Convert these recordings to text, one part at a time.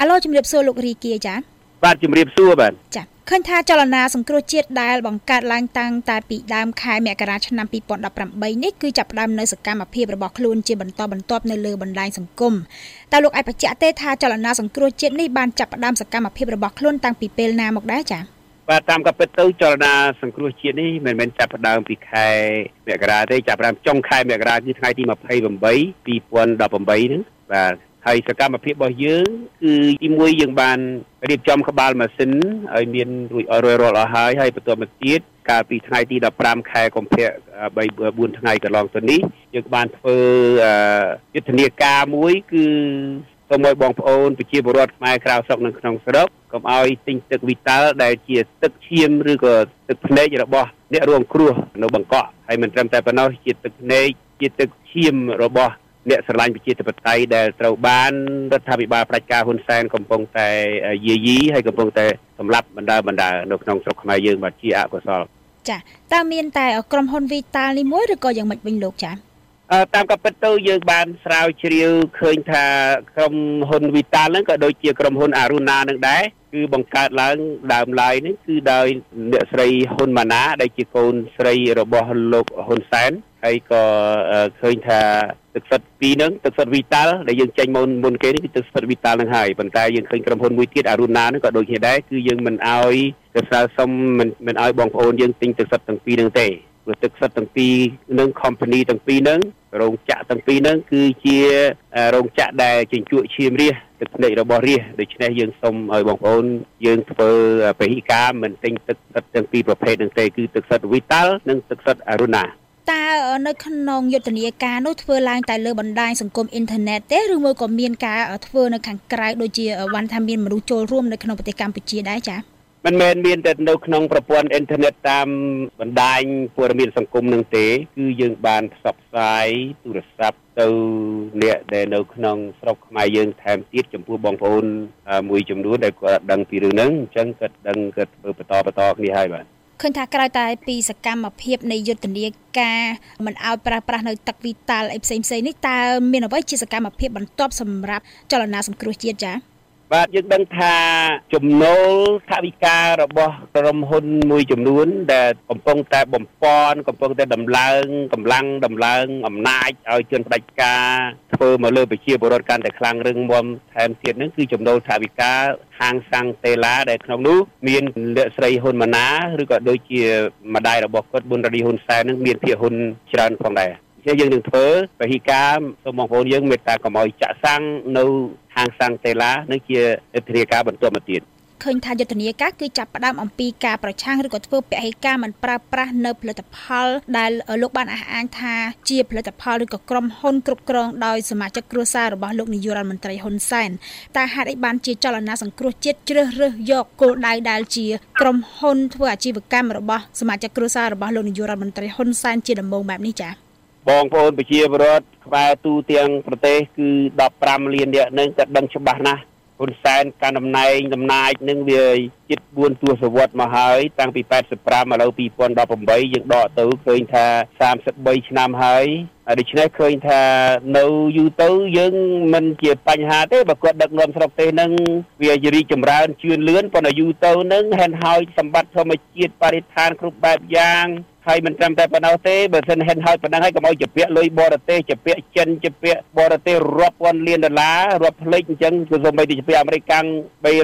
អាឡូជំរាបសួរលោករីគាចាបាទជំរាបសួរបាទចាឃើញថាចលនាសង្គ្រោះជាតិដែលបង្កើតឡើងតាំងតែពីដើមខែមករាឆ្នាំ2018នេះគឺចាប់ផ្ដើមនៅសកម្មភាពរបស់ខ្លួនជាបន្តបន្ទាប់នៅលើបណ្ដាញសង្គមតើលោកអាចបញ្ជាក់ទេថាចលនាសង្គ្រោះជាតិនេះបានចាប់ផ្ដើមសកម្មភាពរបស់ខ្លួនតាំងពីពេលណាមកដែរចា៎បាទតាមកាពិតទៅចលនាសង្គ្រោះជាតិនេះមិនមែនចាប់ផ្ដើមពីខែមករាទេចាប់ផ្ដើមចុងខែមករាគឺថ្ងៃទី28 2018ហ្នឹងបាទ ហើយសកម្មភាពរបស់យើងគឺទីមួយយើងបានរៀបចំក្បាលម៉ាស៊ីនឲ្យមានរួចអស់រួចរាល់អស់ហើយហើយបន្តមកទៀតកាលពីថ្ងៃទី15ខែកុម្ភៈ3 4ថ្ងៃកន្លងទៅនេះយើងបានធ្វើយុទ្ធនាការមួយគឺសូមឲ្យបងប្អូនប្រជាពលរដ្ឋខ្មែរក្រៅស្រុកនិងក្នុងស្រុកកុំឲ្យទិញទឹកវីតាល់ដែលជាទឹកឈាមឬក៏ទឹកភ្នែករបស់អ្នករងគ្រោះនៅបង្កក់ហើយមិនត្រឹមតែប៉ុណ្ណោះជាទឹកភ្នែកជាទឹកឈាមរបស់ អ្នកស្រឡាញ់ប្រជាធិបតេយ្យដែលត្រូវបានរដ្ឋាភិបាលប្រជាការហ៊ុនសែនកំពុងតែយាយីហើយកំពុងតែសម្លាប់បណ្ដាបណ្ដានៅក្នុងស្រុកខ្មែរយើងបាទជាអកុសលចាតើមានតែក្រុមហ៊ុន Vital នេះមួយឬក៏យ៉ាងម៉េចវិញលោកចាអឺតាមកាពិតទៅយើងបានស្រាវជ្រាវឃើញថាក្រុមហ៊ុន Vital ហ្នឹងក៏ដូចជាក្រុមហ៊ុន Aruna នឹងដែរគឺបង្កើតឡើងដើមឡើយនេះគឺដោយអ្នកស្រីហ៊ុនម៉ាណាដែលជាកូនស្រីរបស់លោកហ៊ុនសែនហើយក៏ឃើញថា ទឹកសុទ្ធពីរហ្នឹងទឹកសុទ្ធវីតាល់ដែលយើងចេញមុនមុនគេនេះគឺទឹកសុទ្ធវីតាល់ហ្នឹងហើយប៉ុន្តែយើងឃើញក្រុមហ៊ុនមួយទៀតអារូណាហ្នឹងក៏ដូចគ្នាដែរគឺយើងមិនអោយទៅស្នើសុំមិនមិនអោយបងប្អូនយើងទិញទឹកសុទ្ធទាំងពីរហ្នឹងទេព្រោះទឹកសុទ្ធទាំងពីរនឹង company ទាំងពីរហ្នឹងរោងចក្រទាំងពីរហ្នឹងគឺជារោងចក្រដែលជញ្ជក់ឈាមរាសទឹកភ្នែករបស់រាសដូច្នេះយើងសូមឲ្យបងប្អូនយើងធ្វើពហិការមិនទិញទឹកសុទ្ធទាំងពីរប្រភេទហ្នឹងទេគឺទឹកសុទ្ធ Vital និងទឹកសុទ្ធ Aruna តើនៅក្នុងយុទ្ធនាការនោះធ្វើឡើងតែលើបណ្ដាញសង្គមអ៊ីនធឺណិតទេឬមួយក៏មានការធ្វើនៅខាងក្រៅដូចជាវ៉ាន់ថាមានមនុស្សចូលរួមនៅក្នុងប្រទេសកម្ពុជាដែរចា៎មិនមែនមានតែនៅក្នុងប្រព័ន្ធអ៊ីនធឺណិតតាមបណ្ដាញព័ត៌មានសង្គមនឹងទេ គឺយើងបានផ្សព្វផ្សាយទូរស័ព្ទទៅអ្នកដែលនៅក្នុងស្រុកខ្មែរយើងថែមទៀតចំពោះបងប្អូនមួយចំនួនដែលគាត់ដឹងពីរឿងហ្នឹងអញ្ចឹងគាត់ដឹងគាត់ធ្វើបន្តបន្តគ្នាហើយបាទ ឃើញថាក្រៅតែពីសកម្មភាពនៃយុទ្ធនាការមិនឲ្យប្រើប្រាស់នៅទឹកវីតាល់អីផ្សេងផ្សេងនេះតើមានអ្វីជាសកម្មភាពបន្ទាប់សម្រាប់ចលនាសង្គ្រោះជាតិចា៎ បាទយើងដឹងថាចំណូលថវិការបស់ក្រុមហ៊ុនមួយចំនួន ដែលកំពុងតែបំពន់កំពុងតែដំឡើងកម្លាំងដំឡើងអំណាចឲ្យជនផ្ដាច់ការធ្វើមកលើប្រជាពលរដ្ឋកាន់តែខ្លាំងរឹងមាំថែមទៀតនឹងគឺចំណូលថវិកាហាងសាំងតេឡាដែលក្នុងនោះមានលោកស្រីហ៊ុនម៉ាណាឬក៏ដូចជាម្ដាយរបស់គាត់ប៊ុនរ៉ាឌីហ៊ុនសែននឹងមានភាគហ៊ុនច្រើនផងដែរជាយើងនឹងធ្វើពហិការសូមបងប្អូនយើងមេត្តាកុំឲ្យចាក់សាំងនៅ ហាងសាំងតេឡានឹងជាយុទ្ធនាការបន្តមកទៀតឃើញថាយុទ្ធនាការគឺចាប់ផ្ដើមអំពីការប្រឆាំងឬក៏ធ្វើពហិការមិនប្រើប្រាស់នៅផលិតផលដែលលោកបានអះអាងថាជាផលិតផលឬក៏ក្រុមហ៊ុនគ្រប់គ្រងដោយសមាជិកគ្រួសាររបស់លោកនាយករដ្ឋមន្ត្រីហ៊ុនសែនតែហេតុអីបានជាចលនាសង្គ្រោះជាតិជ្រើសរើសយកគោលដៅដែលជាក្រុមហ៊ុនធ្វើអាជីវកម្មរបស់សមាជិកគ្រួសាររបស់លោកនាយករដ្ឋមន្ត្រីហ៊ុនសែនជាដំបូងបែបនេះចា៎ បងប្អូនប្រជាពលរដ្ឋក្បែរទូទាំងប្រទេសគឺ15លាននាក់នឹងក៏ដឹងច្បាស់ណាស់ហ៊ុនសែនកាន់តំណែងតំណាចនឹងវា ជិត4ទសវត្សរ៍មកហើយតាំងពី85ឥឡូវ2018យើងដកទៅឃើញថា33ឆ្នាំហើយដូច្នេះឃើញថានៅយូរទៅយើងមិនជាបញ្ហាទេបើគាត់ដឹកនាំស្រុកទេសនឹងវារីកចម្រើនជឿនលឿនប៉ុន្តែយូរទៅនឹងហេតុហើយសម្បត្តិធម្មជាតិបរិស្ថានគ្រប់បែបយ៉ាងហើយមិនត្រឹមតែប៉ុណ្ណោះទេបើសិនហិនហើយប៉ុណ្ណឹងហើយកុំឲ្យជាពាក់លុយបរទេសជាពាក់ចិនជាពាក់បរទេសរាប់ពាន់លានដុល្លាររាប់ផ្លេចអញ្ចឹងគឺសូម្បីតែជាពាក់អាមេរិកកាំង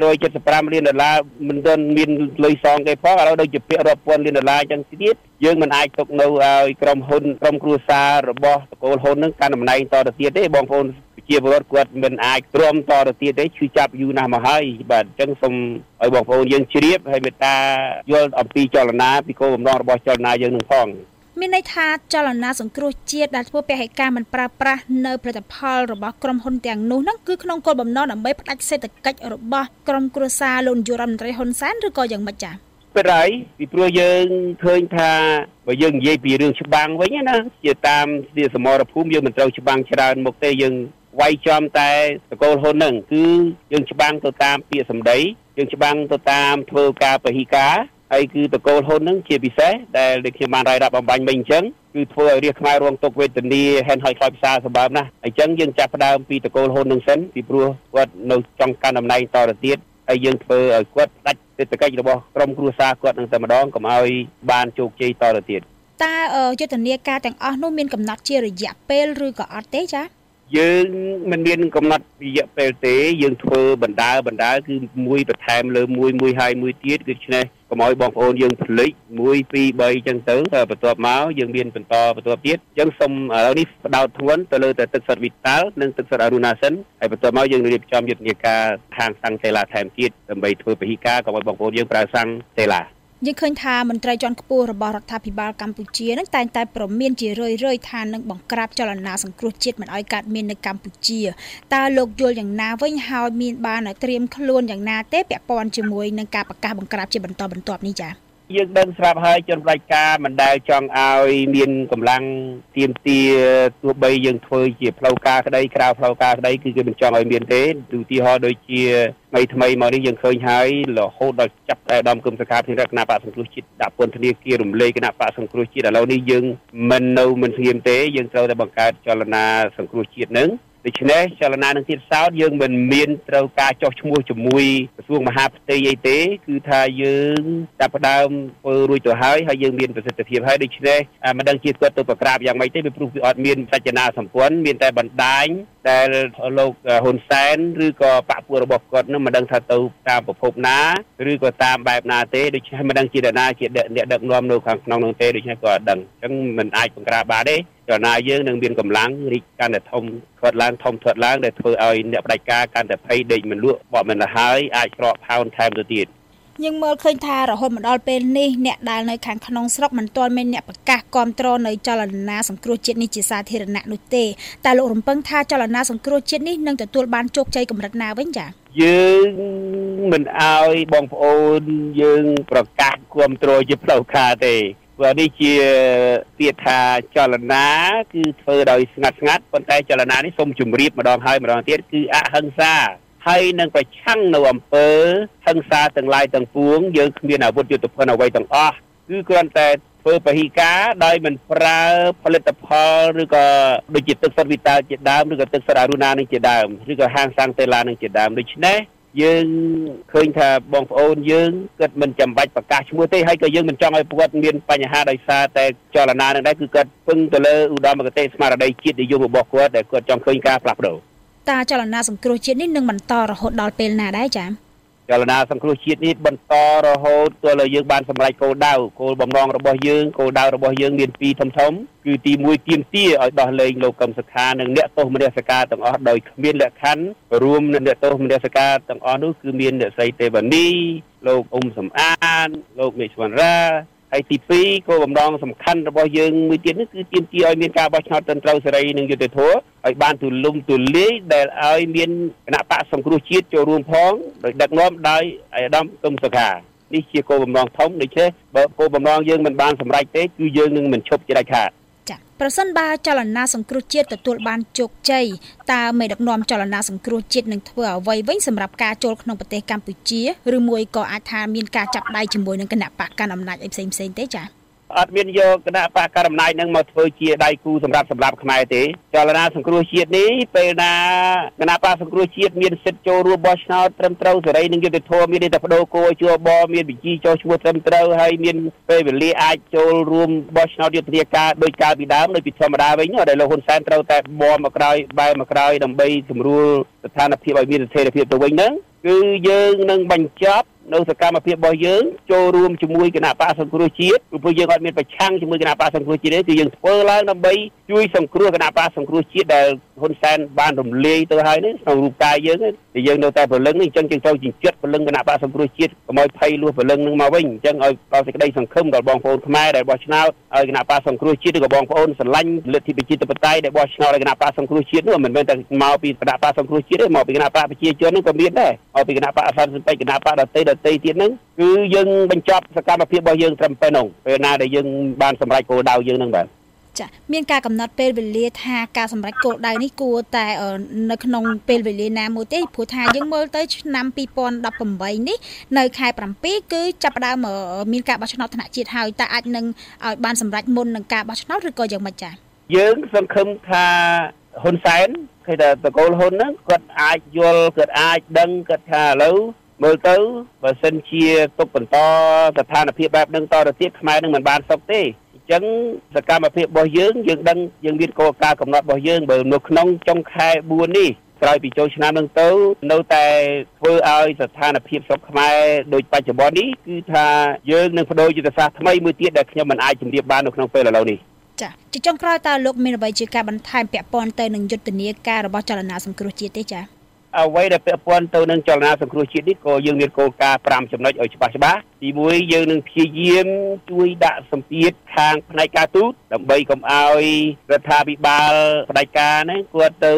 375លានដុល្លារមិនទាន់មានលុយសងគេផងឥឡូវដូចជាពាក់រាប់ពាន់លានដុល្លារអញ្ចឹងទៀតយើងមិនអាចទុកនៅឲ្យក្រុមហ៊ុនក្រុមគ្រួសាររបស់តកូលហ៊ុននឹងកាន់តំណែងតទៅទៀតទេបងប្អូនជាពលរដ្ឋគាត់មិនអាចទ្រាំតទៅទៀតទេឈឺចាប់យូរណាស់មកហើយបាទអញ្ចឹងសូមឲ្យបងប្អូនយើងជ្រាបហើយមេត្តាយល់អំពីចលនាពីគោលបំណងរបស់ចលនាយើងនឹងផង មានន័យថាចលនាសង្គ្រោះជាតិដែលធ្វើពហិការមិនប្រើប្រាស់នៅផលិតផលរបស់ក្រុមហ៊ុនទាំងនោះហ្នឹងគឺក្នុងគោលបំណងដើម្បីផ្ដាច់សេដ្ឋកិច្ចរបស់ក្រុមគ្រួសារលោកនាយករដ្ឋមន្ត្រីហ៊ុនសែនឬក៏យ៉ាងម៉េចចា៎ពិតហើយពីព្រោះយើងឃើញថាបើយើងនិយាយពីរឿងច្បាំងវិញណាជាតាមស្ទាសមរភូមិយើងមិនត្រូវច្បាំងច្រើនមុខទេយើងវាយចំតែតកូលហ៊ុននឹងគឺយើងច្បាំងទៅតាមពាក្យសម្ដីយើងច្បាំងទៅតាមធ្វើការបរិការ ហើយគឺតកូលហ៊ុនហ្នឹងជាពិសេសដែលដូចខ្ញុំបានរាយរាប់បំបញ្ញមិញអញ្ចឹងគឺធ្វើឲ្យរាជខ្មែររងទុកវេទនាហែនហើយខ្លោចផ្សារសម្បើមណាស់អញ្ចឹងយើងចាប់ផ្ដើមពីតកូលហ៊ុននឹងសិនពីព្រោះគាត់នៅចង់កាន់តំណែងតទៅទៀតហើយយើងធ្វើឲ្យគាត់ផ្ដាច់សេដ្ឋកិច្ចរបស់ក្រុមគ្រួសារគាត់នឹងតែម្ដងកុំឲ្យបានជោគជ័យតទៅទៀតតើយុទ្ធនាការទាំងអស់នោះមានកំណត់ជារយៈពេលឬក៏អត់ទេចា៎យើងមិនមានកំណត់រយៈពេលទេ យើងធ្វើបណ្ដាបណ្ដាគឺមួយបន្ថែមលើមួយមួយហើយមួយទៀតដូច្នេះកុំ ឲ្យបងប្អូនយើងភ្លេច1 2 3អញ្ចឹងទៅបន្ទាប់មកយើងមានបន្តបន្ទាប់ទៀតអញ្ចឹងសូមឥឡូវនេះផ្ដោតធ្ងន់ទៅលើតែទឹកសុទ្ធវីតាល់និងទឹកសុទ្ធអរុណាសិនហើយបន្ទាប់មកយើងរៀបចំយុទ្ធនាការខាងសាំងសេឡាថែមទៀតដើម្បីធ្វើពហិការកុំឲ្យបងប្អូនយើងប្រើសាំងសេឡា យើងឃើញថាមន្ត្រីជាន់ខ្ពស់របស់រដ្ឋាភិបាលកម្ពុជានឹងតែងតែប្រមានជារឿយៗថានឹងបង្ក្រាបចលនាសង្គ្រោះជាតិមិនឲ្យកើតមាននៅកម្ពុជាតើលោកយល់យ៉ាងណាវិញហើយមានបានត្រៀមខ្លួនយ៉ាងណាទេពាក់ព័ន្ធជាមួយនឹងការប្រកាសបង្ក្រាបជាបន្តបន្ទាប់នេះចា៎ យើងដឹងស្រាប់ហើយជនផ្ដាច់ការមិនដែលចង់ឲ្យមានកម្លាំងទៀមទាទោះបីយើងធ្វើជាផ្លូវការក្តីក្រៅផ្លូវការក្តីគឺគេមិនចង់ឲ្យមានទេឧទាហរណ៍ដូចជាថ្មីថ្មីមកនេះយើងឃើញហើយរហូតដល់ចាប់តែដំគឹមសកាភិរគណៈបកសង្គ្រោះជាតិដាក់ពន្ធនាគាររំលែកគណៈបកសង្គ្រោះជាតិឥឡូវនេះយើងមិននៅមិនស្ងៀមទេយើងត្រូវតែបង្កើតចលនាសង្គ្រោះជាតិនឹង ដូច្នេះចលនានឹងទៀតសោតយើងមិនមានត្រូវការចោះឈ្មោះជាមួយក្រសួងមហាផ្ទៃអីទេ គឺថាយើងចាប់ផ្ដើមធ្វើរួចទៅហើយហើយយើងមានប្រសិទ្ធភាពហើយដូច្នេះមិនដឹងជាគាត់ទៅប្រក្រាបយ៉ាងម៉េចទេពីព្រោះវាអត់មានសច្ចនាសម្ព័ន្ធមានតែបណ្ដាញដែលលោកហ៊ុនសែនឬក៏បពពួករបស់គាត់នឹងមិនដឹងថាទៅតាមប្រភពណាឬក៏តាមបែបណាទេដូច្នេះមិនដឹងជាអ្នកណាជាអ្នកដឹកនាំនៅខាងក្នុងនោះទេដូច្នេះក៏អត់ដឹងអញ្ចឹងមិនអាចបង្ក្រាបបានទេ ចលនាយើងនឹងមានកម្លាំងរីកកាន់តែធំធាត់ឡើងធំធាត់ឡើងដែលធ្វើឲ្យអ្នកបដិការកាន់តែភ័យដេកមិនលក់បកមិនទៅហើយអាចក្រក់ផោនថែមទៅទៀតយើងមើលឃើញថារហូតមកដល់ពេលនេះអ្នកដែលនៅខាងក្នុងស្រុកមិនទាន់មានអ្នកប្រកាសគ្រប់គ្រងនៅចលនាសង្គ្រោះជាតិនេះជាសាធារណៈនោះទេតែលោករំពឹងថាចលនាសង្គ្រោះជាតិនេះនឹងទទួលបានជោគជ័យកម្រិតណាវិញចា៎យើងមិនអោយបងប្អូនយើងប្រកាសគ្រប់គ្រងជាផ្លូវការទេ ព្រោះនេះជាពាក្យថាចលនាគឺធ្វើដោយស្ងាត់ស្ងាត់ប៉ុន្តែចលនានេះសូមជម្រាបម្ដងហើយម្ដងទៀតគឺអហិង្សាហើយនឹងប្រឆាំងនៅអំពើហិង្សាទាំងឡាយទាំងពួងយើងគ្មានអាវុធយុទ្ធភណ្ឌអ្វីទាំងអស់គឺគ្រាន់តែធ្វើពហិការដោយមិនប្រើផលិតផលឬក៏ដូចជាទឹកសុទ្ធវីតាជាដើមឬក៏ទឹកសុទ្ធអរុណានឹងជាដើមឬក៏ហាងសាំងតេឡានឹងជាដើមដូច្នេះ យើងឃើញថាបងប្អូនយើងគិតមិនចាំបាច់ប្រកាសឈ្មោះទេហើយក៏យើងមិនចង់ឲ្យគាត់មានបញ្ហាដោយសារតែចលនានឹងដែរគឺគាត់ពឹងទៅលើឧត្តមគតិស្មារតីជាតិនិយមរបស់គាត់ដែលគាត់ចង់ឃើញការផ្លាស់ប្ដូរតើចលនាសង្គ្រោះជាតិនេះនឹងបន្តរហូតដល់ពេលណាដែរចា៎ ចលនាសង្គ្រោះជាតិនេះបន្តរហូតទល់តែយើងបានសម្រេចគោលដៅគោលបំណងរបស់យើងគោលដៅរបស់យើងមានពីរធំធំគឺទី1ទៀមទាឲ្យដោះលែងលោកកឹមសុខានិងអ្នកទោសមនសិការទាំងអស់ដោយគ្មានលក្ខខណ្ឌរួមនឹងអ្នកទោសមនសិការទាំងអស់នោះគឺមានអ្នកស្រីទេវនីលោកអ៊ុំសំអានលោកមេស្វណ្ណរា ហើយទី2គោលបំណងសំខាន់របស់យើងមួយទៀតនេះគឺទាមទារឲ្យមានការបោះឆ្នោតត្រឹមត្រូវសេរីនិងយុត្តិធម៌ឲ្យបានទូលំទូលាយដែលឲ្យមានគណៈបកសង្គ្រោះជាតិចូលរួមផងដោយដឹកនាំដោយអាយដាមគឹមសុខានេះជាគោលបំណងធំដូច្នេះបើគោលបំណងយើងមិនបានសម្រេចទេគឺយើងនឹងមិនឈប់ជាដាច់ខាតចា ប្រសិនបើចលនាសង្គ្រោះជាតិទទួលបានជោគជ័យតើមេដឹកនាំចលនាសង្គ្រោះជាតិនឹងធ្វើអ្វីវិញសម្រាប់ការចូលក្នុងប្រទេសកម្ពុជាឬមួយក៏អាចថាមានការចាប់ដៃជាមួយនឹងគណៈបកកណ្ដាលអំណាចអីផ្សេងផ្សេងទេចា៎ អត់មានយកគណៈបកករណីនឹងមកធ្វើជាដៃគូសម្រាប់សម្រាប់ខ្មែរទេចលនាសង្គ្រោះជាតិនេះពេលណាគណៈបកសង្គ្រោះជាតិមានសិទ្ធិចូលរួមបោះឆ្នោតត្រឹមត្រូវសេរីនិងយុត្តិធម៌មានតែបដូរគោជួបមានបញ្ជីចូលឈ្មោះត្រឹមត្រូវហើយមានពេលវេលាអាចចូលរួមបោះឆ្នោតយុទ្ធនាការដោយកាលពីដើមដោយពីធម្មតាវិញដែលលោកហ៊ុនសែនត្រូវតែបមមកក្រោយបែរមកក្រោយដើម្បីសម្រួលស្ថានភាពឲ្យមានស្ថិរភាពទៅវិញហ្នឹងគឺយើងនឹងបញ្ចប់ នៅសកម្មភាពរបស់យើងចូលរួមជាមួយគណៈបកសង្គ្រោះជាតិព្រោះយើងអត់មានប្រឆាំងជាមួយគណៈបកសង្គ្រោះជាតិទេគឺយើងធ្វើឡើងដើម្បីជួយសង្គ្រោះគណៈបកសង្គ្រោះជាតិដែលហ៊ុនសែនបានរំលាយទៅហើយនេះក្នុងរូបកាយយើងតែយើងនៅតែព្រលឹងនេះអញ្ចឹងយើងត្រូវជញ្ជាត់ព្រលឹងគណៈបកសង្គ្រោះជាតិកុំឲ្យភ័យលួសព្រលឹងនឹងមកវិញអញ្ចឹងឲ្យដល់សេចក្តីសង្ឃឹមដល់បងប្អូនខ្មែរដែលបោះឆ្នោតឲ្យគណៈបកសង្គ្រោះជាតិឬក៏បងប្អូនស្រឡាញ់លទ្ធិប្រជាធិបតេយ្យដែលបោះឆ្នោតឲ្យគណៈបកសង្គ្រោះជាតិនោះមិនមែនតែមកពីគណៈបកសង្គ្រោះជាតិទេមកពីគណៈបកប្រជាជននោះក៏មានដែរមកពីគណៈបកអសន្តិកិច្ចគណៈបកដតីដតីទៀតហ្នឹងគឺយើងបញ្ចប់សកម្មភាពរបស់យើងត្រឹមប៉ុណ្ណឹងពេលណាដែលយើងបានសម្រេចគោលដៅយើងហ្នឹងបាទចាមានការកំណត់ពេលវេលាថាការសម្រេចគោលដៅនេះគួរតែនៅក្នុងពេលវេលាណាមួយទេព្រោះថាយើងមើលទៅឆ្នាំ2018នេះនៅខែ7គឺចាប់ផ្ដើមមានការបោះឆ្នោតថ្នាក់ជាតិហើយតើអាចនឹងឲ្យបានសម្រេចមុននឹងការបោះឆ្នោតឬក៏យ៉ាងម៉េចចា៎យើងសង្ឃឹមថាហ៊ុនសែនឃើញថាតកូលហ៊ុនហ្នឹងគាត់អាចយល់គាត់អាចដឹងគាត់ថាឥឡូវ មើលទៅបើសិនជាទុកបន្តស្ថានភាពបែបហ្នឹងតទៅទៀតខ្មែរនឹងមិនបានសុខទេអញ្ចឹងសកម្មភាពរបស់យើងយើងដឹងយើងមានគោលការណ៍កំណត់របស់យើងបើនៅក្នុងចុងខែ4នេះក្រោយពីចូលឆ្នាំនឹងទៅនៅតែធ្វើឲ្យស្ថានភាពស្រុកខ្មែរដូចបច្ចុប្បន្ននេះគឺថាយើងនឹងបដូរយុទ្ធសាស្ត្រថ្មីមួយទៀតដែលខ្ញុំមិនអាចជម្រាបបាននៅក្នុងពេលឥឡូវនេះចាជាចុងក្រោយតើលោកមានអ្វីជាការបន្ថែមពាក់ព័ន្ធទៅនឹងយុទ្ធនាការរបស់ចលនាសង្គ្រោះជាតិទេចា អ្វីដែលពាក់ព័ន្ធទៅនឹងចលនាសង្គ្រោះជាតិនេះក៏យើងមានគោលការណ៍5ចំណុចឲ្យច្បាស់ច្បាស់ ទី1យើងនឹងព្យាយាមជួយដាក់សម្ពាធខាងផ្នែកការទូតដើម្បីកុំឲ្យរដ្ឋាភិបាលផ្ដាច់ការហ្នឹងគាត់ទៅ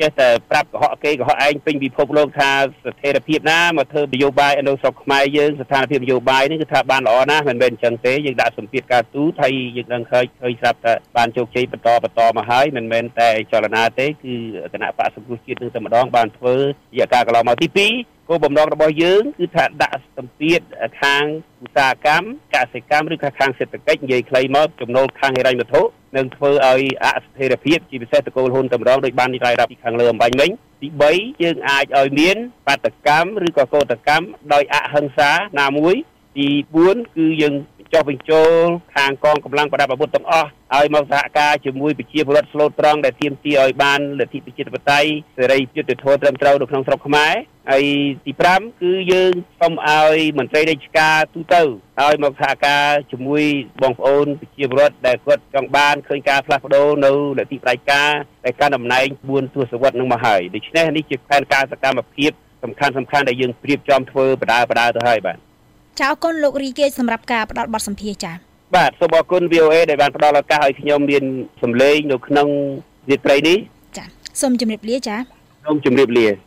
ចេះតែប្រាប់កុហកគេកុហកឯងពេញពិភពលោកថាស្ថិរភាពណាមកធ្វើនយោបាយនៅស្រុកខ្មែរយើងស្ថានភាពនយោបាយនេះគឺថាបានល្អណាស់មិនមែនអញ្ចឹងទេយើងដាក់សម្ពាធការទូតហើយយើងនឹងឃើញឃើញស្រាប់ថាបានជោគជ័យបន្តបន្តមកហើយមិនមែនតែចលនាទេគឺគណៈបកសង្គ្រោះជាតិនឹងតែម្ដងបានធ្វើរយៈកាលកន្លងមកទី2គោលបំណងរបស់យើងគឺថាដាក់សម្ពាធខាងឧស្សាហកម្មកសិកម្មឬខាងសេដ្ឋកិច្ចនិយាយខ្លីមកចំណូលខាងហិរញ្ញវត្ថុនឹងធ្វើឲ្យអស្ថិរភាពជាពិសេសតកូលហ៊ុនតម្រងដោយបាននិយាយរាប់ពីខាងលើអំបញ្ញមិញទី3យើងអាចឲ្យមានបាតកម្មឬក៏កោតកម្មដោយអហិង្សាណាមួយទី4គឺយើង ចុះបញ្ចូលខាងកងកម្លាំងប្រដាប់អាវុធទាំងអស់ឲ្យមកសហការជាមួយប្រជាពលរដ្ឋស្លូតត្រង់ដែលទាមទារឲ្យបានលទ្ធិប្រជាធិបតេយ្យសេរីយុត្តិធម៌ត្រឹមត្រូវនៅក្នុងស្រុកខ្មែរហើយទី5គឺយើងសូមឲ្យមន្ត្រីរាជការទូទៅឲ្យមកសហការជាមួយបងប្អូនប្រជាពលរដ្ឋដែលគាត់ចង់បានឃើញការផ្លាស់ប្ដូរនៅលទ្ធិប្រជាការដែលកាន់តំណែង4ទសវត្សរ៍នឹងមកហើយដូច្នេះនេះជាផែនការសកម្មភាពសំខាន់សំខាន់ដែលយើងព្រៀបចំធ្វើបដាបដាទៅហើយបាទ ចាអរគុណលោករីកេសម្រាប់ការផ្ដល់បទសម្ភាសន៍ចាបាទសូមអរគុណ VOA ដែលបានផ្ដល់ឱកាសឲ្យខ្ញុំមានសម្លេងនៅក្នុងវិទ្យាត្រីនេះចាសូមជម្រាបលាចាសូមជម្រាបលា